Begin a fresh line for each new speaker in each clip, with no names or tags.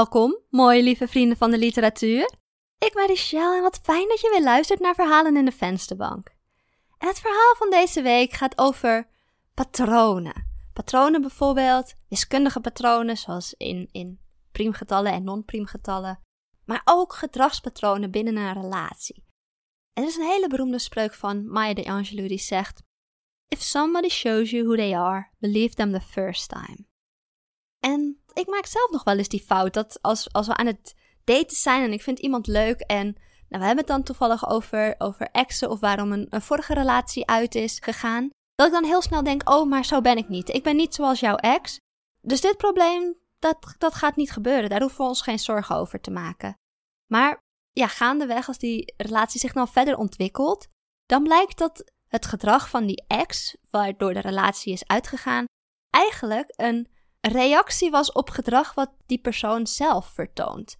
Welkom, mooie lieve vrienden van de literatuur. Ik ben Richelle en wat fijn dat je weer luistert naar Verhalen in de Vensterbank. En het verhaal van deze week gaat over patronen. Patronen bijvoorbeeld, wiskundige patronen zoals in, in priemgetallen en non-priemgetallen, maar ook gedragspatronen binnen een relatie. Er is een hele beroemde spreuk van Maya Angelou die zegt: If somebody shows you who they are, believe them the first time. En ik maak zelf nog wel eens die fout dat als, als we aan het daten zijn en ik vind iemand leuk en nou, we hebben het dan toevallig over, over exen of waarom een, een vorige relatie uit is gegaan, dat ik dan heel snel denk, oh, maar zo ben ik niet. Ik ben niet zoals jouw ex. Dus dit probleem, dat, dat gaat niet gebeuren. Daar hoeven we ons geen zorgen over te maken. Maar ja, gaandeweg, als die relatie zich nou verder ontwikkelt, dan blijkt dat het gedrag van die ex, waardoor de relatie is uitgegaan, eigenlijk een reactie was op gedrag wat die persoon zelf vertoont.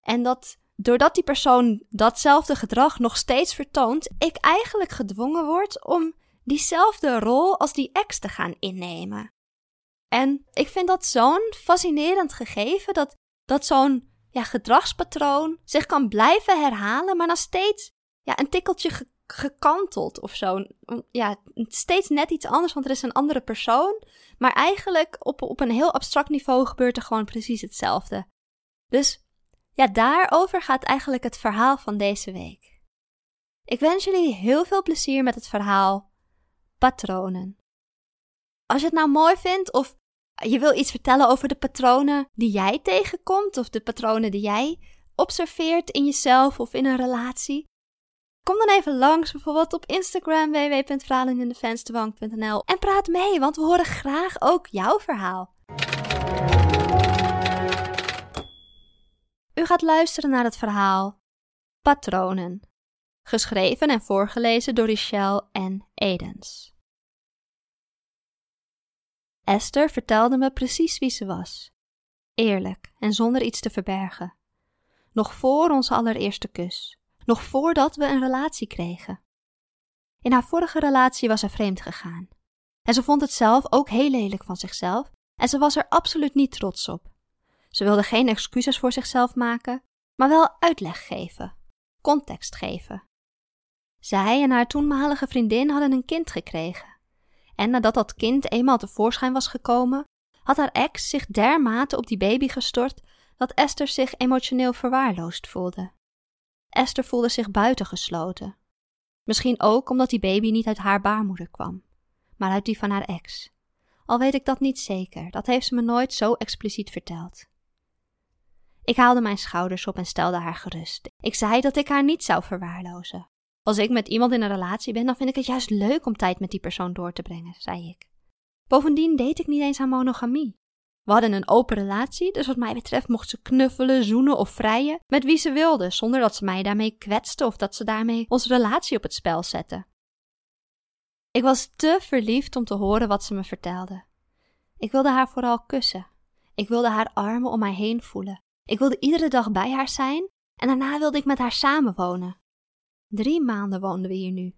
En dat doordat die persoon datzelfde gedrag nog steeds vertoont, ik eigenlijk gedwongen word om diezelfde rol als die ex te gaan innemen. En ik vind dat zo'n fascinerend gegeven dat, dat zo'n ja, gedragspatroon zich kan blijven herhalen, maar dan steeds ja, een tikkeltje gekanteld of zo. Ja, steeds net iets anders, want er is een andere persoon. Maar eigenlijk op, op een heel abstract niveau gebeurt er gewoon precies hetzelfde. Dus ja, daarover gaat eigenlijk het verhaal van deze week. Ik wens jullie heel veel plezier met het verhaal Patronen. Als je het nou mooi vindt of je wil iets vertellen over de patronen die jij tegenkomt of de patronen die jij observeert in jezelf of in een relatie, Kom dan even langs, bijvoorbeeld op Instagram www.verhalenindevensterbank.nl en praat mee, want we horen graag ook jouw verhaal. U gaat luisteren naar het verhaal Patronen, geschreven en voorgelezen door Richelle en Edens. Esther vertelde me precies wie ze was, eerlijk en zonder iets te verbergen, nog voor onze allereerste kus nog voordat we een relatie kregen. In haar vorige relatie was ze vreemd gegaan. En ze vond het zelf ook heel lelijk van zichzelf en ze was er absoluut niet trots op. Ze wilde geen excuses voor zichzelf maken, maar wel uitleg geven, context geven. Zij en haar toenmalige vriendin hadden een kind gekregen. En nadat dat kind eenmaal tevoorschijn was gekomen, had haar ex zich dermate op die baby gestort dat Esther zich emotioneel verwaarloosd voelde. Esther voelde zich buitengesloten. Misschien ook omdat die baby niet uit haar baarmoeder kwam, maar uit die van haar ex. Al weet ik dat niet zeker, dat heeft ze me nooit zo expliciet verteld. Ik haalde mijn schouders op en stelde haar gerust. Ik zei dat ik haar niet zou verwaarlozen. Als ik met iemand in een relatie ben, dan vind ik het juist leuk om tijd met die persoon door te brengen, zei ik. Bovendien deed ik niet eens aan monogamie. We hadden een open relatie, dus wat mij betreft mocht ze knuffelen, zoenen of vrijen met wie ze wilde, zonder dat ze mij daarmee kwetste of dat ze daarmee onze relatie op het spel zette. Ik was te verliefd om te horen wat ze me vertelde. Ik wilde haar vooral kussen. Ik wilde haar armen om mij heen voelen. Ik wilde iedere dag bij haar zijn en daarna wilde ik met haar samenwonen. Drie maanden woonden we hier nu.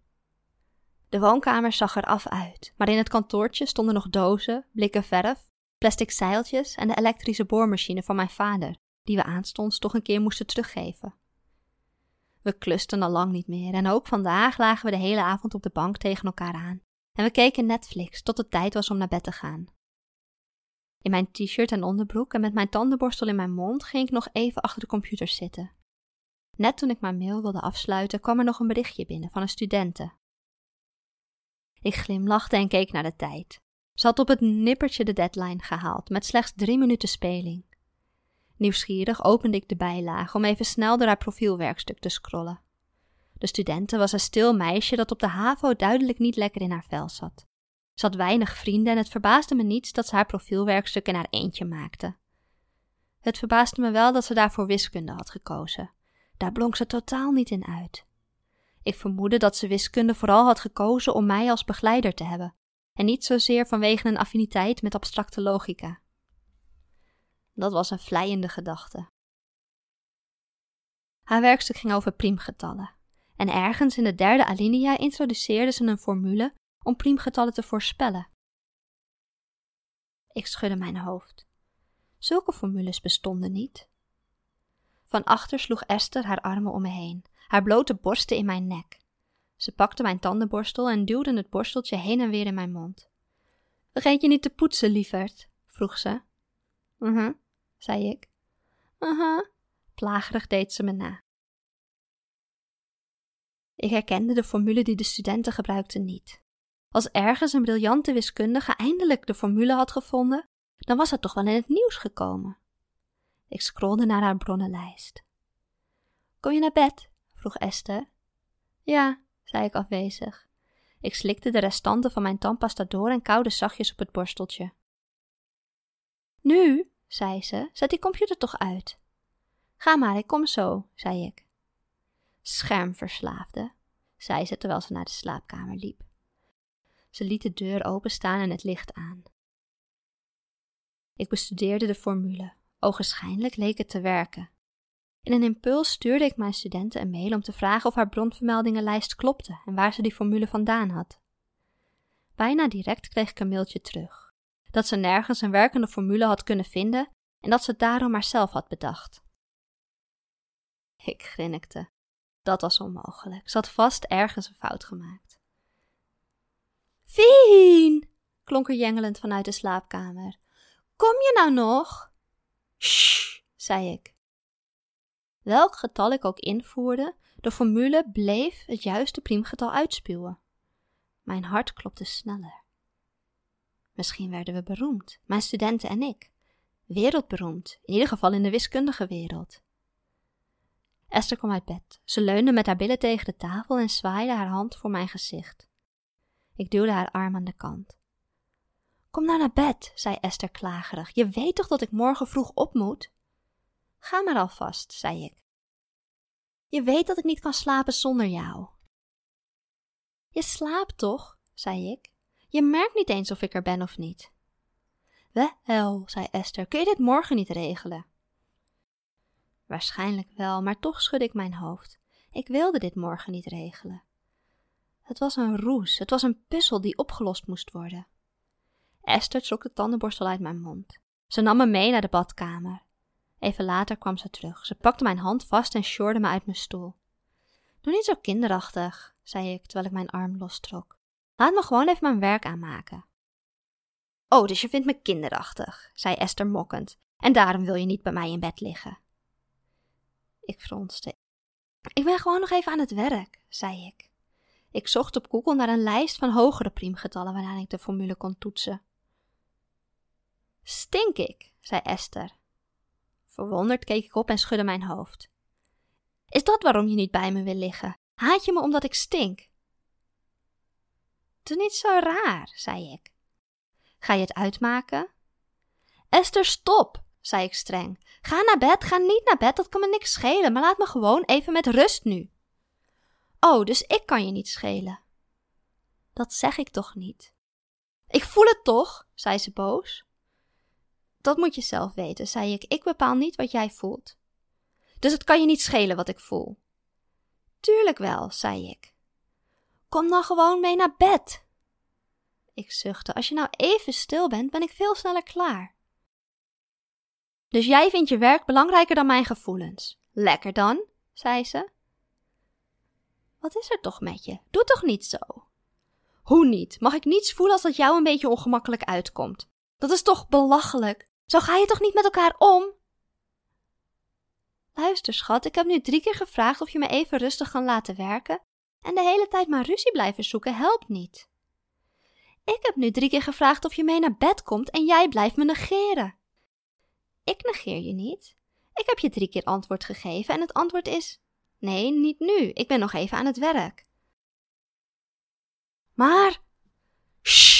De woonkamer zag er af uit, maar in het kantoortje stonden nog dozen, blikken verf plastic zeiltjes en de elektrische boormachine van mijn vader, die we aanstonds toch een keer moesten teruggeven. We klusten al lang niet meer en ook vandaag lagen we de hele avond op de bank tegen elkaar aan en we keken Netflix tot het tijd was om naar bed te gaan. In mijn t-shirt en onderbroek en met mijn tandenborstel in mijn mond ging ik nog even achter de computer zitten. Net toen ik mijn mail wilde afsluiten, kwam er nog een berichtje binnen van een studente. Ik glimlachte en keek naar de tijd. Ze had op het nippertje de deadline gehaald, met slechts drie minuten speling. Nieuwsgierig opende ik de bijlage om even snel door haar profielwerkstuk te scrollen. De studente was een stil meisje dat op de HAVO duidelijk niet lekker in haar vel zat. Ze had weinig vrienden en het verbaasde me niets dat ze haar profielwerkstuk in haar eentje maakte. Het verbaasde me wel dat ze daarvoor wiskunde had gekozen. Daar blonk ze totaal niet in uit. Ik vermoedde dat ze wiskunde vooral had gekozen om mij als begeleider te hebben, en niet zozeer vanwege een affiniteit met abstracte logica. Dat was een vleiende gedachte. Haar werkstuk ging over priemgetallen, en ergens in de derde alinea introduceerde ze een formule om priemgetallen te voorspellen. Ik schudde mijn hoofd. Zulke formules bestonden niet. Van achter sloeg Esther haar armen om me heen, haar blote borsten in mijn nek. Ze pakte mijn tandenborstel en duwde het borsteltje heen en weer in mijn mond. Vergeet je niet te poetsen, lieverd? vroeg ze. Mhm, zei ik. Mhm, plagerig deed ze me na. Ik herkende de formule die de studenten gebruikten niet. Als ergens een briljante wiskundige eindelijk de formule had gevonden, dan was het toch wel in het nieuws gekomen. Ik scrolde naar haar bronnenlijst. Kom je naar bed? vroeg Esther. Ja, zei ik afwezig. Ik slikte de restanten van mijn tandpasta door en kauwde zachtjes op het borsteltje. Nu, zei ze, zet die computer toch uit. Ga maar, ik kom zo, zei ik. Schermverslaafde, zei ze terwijl ze naar de slaapkamer liep. Ze liet de deur openstaan en het licht aan. Ik bestudeerde de formule. Ogenschijnlijk leek het te werken. In een impuls stuurde ik mijn studenten een mail om te vragen of haar bronvermeldingenlijst klopte en waar ze die formule vandaan had. Bijna direct kreeg ik een mailtje terug. Dat ze nergens een werkende formule had kunnen vinden en dat ze het daarom maar zelf had bedacht. Ik grinnikte. Dat was onmogelijk. Ze had vast ergens een fout gemaakt. Fien! klonk er jengelend vanuit de slaapkamer. Kom je nou nog? Shh, zei ik. Welk getal ik ook invoerde, de formule bleef het juiste priemgetal uitspuwen. Mijn hart klopte sneller. Misschien werden we beroemd, mijn studenten en ik. Wereldberoemd, in ieder geval in de wiskundige wereld. Esther kwam uit bed. Ze leunde met haar billen tegen de tafel en zwaaide haar hand voor mijn gezicht. Ik duwde haar arm aan de kant. Kom nou naar bed, zei Esther klagerig. Je weet toch dat ik morgen vroeg op moet? Ga maar alvast, zei ik. Je weet dat ik niet kan slapen zonder jou. Je slaapt toch, zei ik. Je merkt niet eens of ik er ben of niet. Wel, zei Esther, kun je dit morgen niet regelen? Waarschijnlijk wel, maar toch schudde ik mijn hoofd. Ik wilde dit morgen niet regelen. Het was een roes, het was een puzzel die opgelost moest worden. Esther trok de tandenborstel uit mijn mond. Ze nam me mee naar de badkamer. Even later kwam ze terug. Ze pakte mijn hand vast en sjorde me uit mijn stoel. Doe niet zo kinderachtig, zei ik terwijl ik mijn arm lostrok. Laat me gewoon even mijn werk aanmaken. Oh, dus je vindt me kinderachtig, zei Esther mokkend, en daarom wil je niet bij mij in bed liggen. Ik fronste. Ik ben gewoon nog even aan het werk, zei ik. Ik zocht op Google naar een lijst van hogere priemgetallen waaraan ik de formule kon toetsen. Stink ik, zei Esther. Verwonderd keek ik op en schudde mijn hoofd. Is dat waarom je niet bij me wil liggen? Haat je me omdat ik stink? Doe niet zo raar, zei ik. Ga je het uitmaken? Esther, stop, zei ik streng. Ga naar bed, ga niet naar bed, dat kan me niks schelen, maar laat me gewoon even met rust nu. Oh, dus ik kan je niet schelen. Dat zeg ik toch niet? Ik voel het toch, zei ze boos. Dat moet je zelf weten, zei ik. Ik bepaal niet wat jij voelt. Dus het kan je niet schelen wat ik voel. Tuurlijk wel, zei ik. Kom dan gewoon mee naar bed. Ik zuchtte. Als je nou even stil bent, ben ik veel sneller klaar. Dus jij vindt je werk belangrijker dan mijn gevoelens? Lekker dan, zei ze. Wat is er toch met je? Doe toch niet zo? Hoe niet? Mag ik niets voelen als dat jou een beetje ongemakkelijk uitkomt? Dat is toch belachelijk? Zo ga je toch niet met elkaar om? Luister, schat, ik heb nu drie keer gevraagd of je me even rustig kan laten werken. En de hele tijd maar ruzie blijven zoeken helpt niet. Ik heb nu drie keer gevraagd of je mee naar bed komt en jij blijft me negeren. Ik negeer je niet. Ik heb je drie keer antwoord gegeven en het antwoord is: Nee, niet nu. Ik ben nog even aan het werk. Maar. Shh,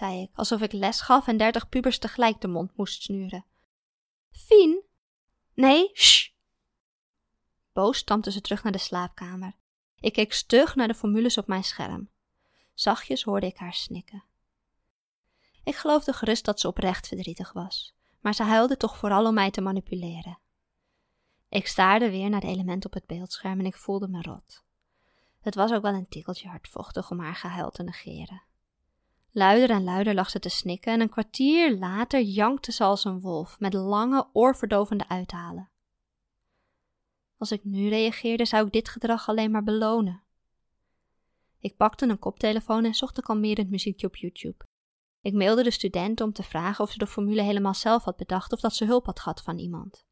zei ik, alsof ik les gaf en dertig pubers tegelijk de mond moest snuren. Fien? Nee, shh. Boos stampte ze terug naar de slaapkamer. Ik keek stug naar de formules op mijn scherm. Zachtjes hoorde ik haar snikken. Ik geloofde gerust dat ze oprecht verdrietig was, maar ze huilde toch vooral om mij te manipuleren. Ik staarde weer naar de element op het beeldscherm en ik voelde me rot. Het was ook wel een tikkeltje hardvochtig om haar gehuil te negeren. Luider en luider lag ze te snikken en een kwartier later jankte ze als een wolf met lange, oorverdovende uithalen. Als ik nu reageerde, zou ik dit gedrag alleen maar belonen. Ik pakte een koptelefoon en zocht een kalmerend muziekje op YouTube. Ik mailde de studenten om te vragen of ze de formule helemaal zelf had bedacht of dat ze hulp had gehad van iemand.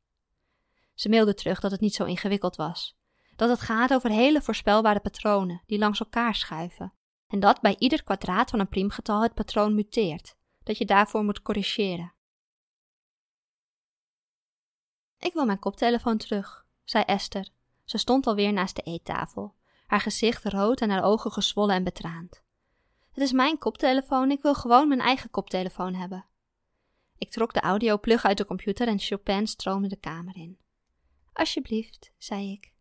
Ze mailde terug dat het niet zo ingewikkeld was. Dat het gaat over hele voorspelbare patronen die langs elkaar schuiven. En dat bij ieder kwadraat van een priemgetal het patroon muteert. Dat je daarvoor moet corrigeren. Ik wil mijn koptelefoon terug, zei Esther. Ze stond alweer naast de eettafel, haar gezicht rood en haar ogen gezwollen en betraand. Het is mijn koptelefoon, ik wil gewoon mijn eigen koptelefoon hebben. Ik trok de audioplug uit de computer en Chopin stroomde de kamer in. Alsjeblieft, zei ik.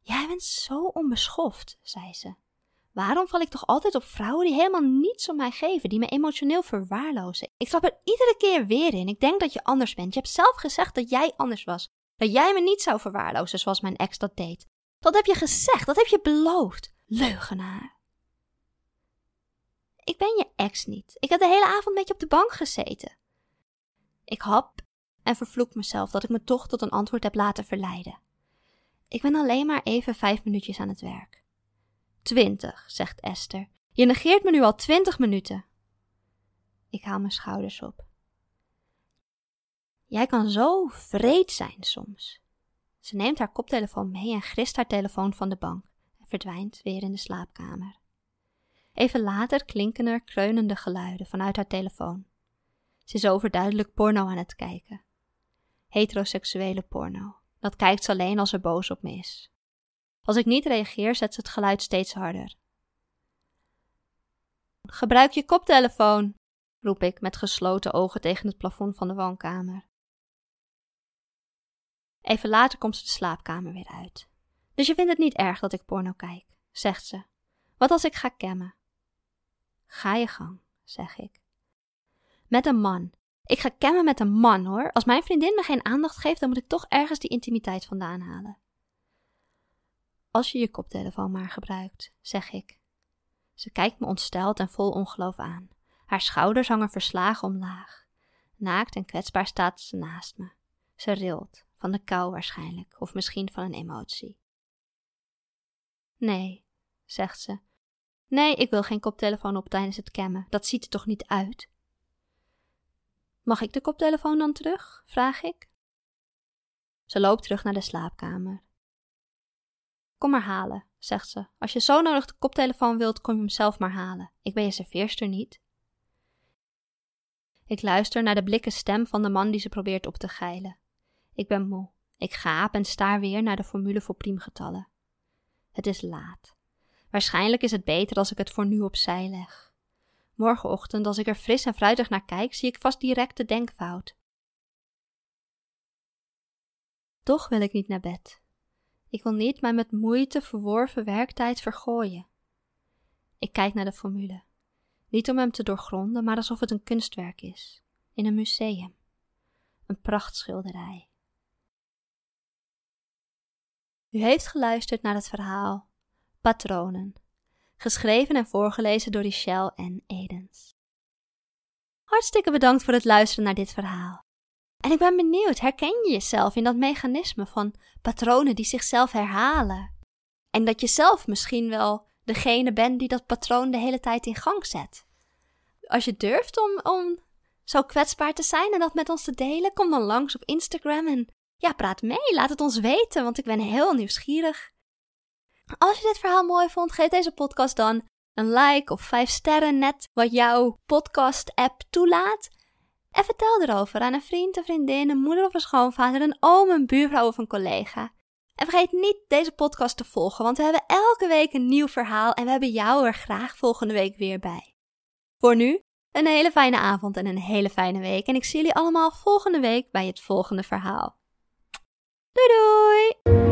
Jij bent zo onbeschoft, zei ze. Waarom val ik toch altijd op vrouwen die helemaal niets om mij geven, die me emotioneel verwaarlozen? Ik trap er iedere keer weer in. Ik denk dat je anders bent. Je hebt zelf gezegd dat jij anders was. Dat jij me niet zou verwaarlozen zoals mijn ex dat deed. Dat heb je gezegd, dat heb je beloofd. Leugenaar. Ik ben je ex niet. Ik heb de hele avond met je op de bank gezeten. Ik hap en vervloek mezelf dat ik me toch tot een antwoord heb laten verleiden. Ik ben alleen maar even vijf minuutjes aan het werk. Twintig, zegt Esther. Je negeert me nu al twintig minuten. Ik haal mijn schouders op. Jij kan zo vreed zijn soms. Ze neemt haar koptelefoon mee en grist haar telefoon van de bank en verdwijnt weer in de slaapkamer. Even later klinken er kreunende geluiden vanuit haar telefoon. Ze is overduidelijk porno aan het kijken. Heteroseksuele porno. Dat kijkt ze alleen als er boos op me is. Als ik niet reageer, zet ze het geluid steeds harder. Gebruik je koptelefoon, roep ik met gesloten ogen tegen het plafond van de woonkamer. Even later komt ze de slaapkamer weer uit. Dus je vindt het niet erg dat ik porno kijk, zegt ze. Wat als ik ga kemmen? Ga je gang, zeg ik. Met een man. Ik ga kemmen met een man hoor. Als mijn vriendin me geen aandacht geeft, dan moet ik toch ergens die intimiteit vandaan halen. Als je je koptelefoon maar gebruikt, zeg ik. Ze kijkt me ontsteld en vol ongeloof aan. Haar schouders hangen verslagen omlaag. Naakt en kwetsbaar staat ze naast me. Ze rilt, van de kou waarschijnlijk, of misschien van een emotie. Nee, zegt ze. Nee, ik wil geen koptelefoon op tijdens het kemmen. Dat ziet er toch niet uit? Mag ik de koptelefoon dan terug? vraag ik. Ze loopt terug naar de slaapkamer. Kom maar halen, zegt ze. Als je zo nodig de koptelefoon wilt, kom je hem zelf maar halen. Ik ben je serveerster niet. Ik luister naar de blikken stem van de man die ze probeert op te geilen. Ik ben moe. Ik gaap en staar weer naar de formule voor priemgetallen. Het is laat. Waarschijnlijk is het beter als ik het voor nu opzij leg. Morgenochtend, als ik er fris en fruitig naar kijk, zie ik vast direct de denkfout. Toch wil ik niet naar bed. Ik wil niet mijn met moeite verworven werktijd vergooien. Ik kijk naar de formule. Niet om hem te doorgronden, maar alsof het een kunstwerk is. In een museum. Een prachtschilderij. U heeft geluisterd naar het verhaal Patronen, geschreven en voorgelezen door Richelle en Edens. Hartstikke bedankt voor het luisteren naar dit verhaal. En ik ben benieuwd, herken je jezelf in dat mechanisme van patronen die zichzelf herhalen? En dat je zelf misschien wel degene bent die dat patroon de hele tijd in gang zet. Als je durft om, om zo kwetsbaar te zijn en dat met ons te delen, kom dan langs op Instagram en ja, praat mee, laat het ons weten, want ik ben heel nieuwsgierig. Als je dit verhaal mooi vond, geef deze podcast dan een like of vijf sterren, net wat jouw podcast-app toelaat. En vertel erover aan een vriend, een vriendin, een moeder of een schoonvader, een oom, een buurvrouw of een collega. En vergeet niet deze podcast te volgen, want we hebben elke week een nieuw verhaal en we hebben jou er graag volgende week weer bij. Voor nu, een hele fijne avond en een hele fijne week. En ik zie jullie allemaal volgende week bij het volgende verhaal. Doei doei!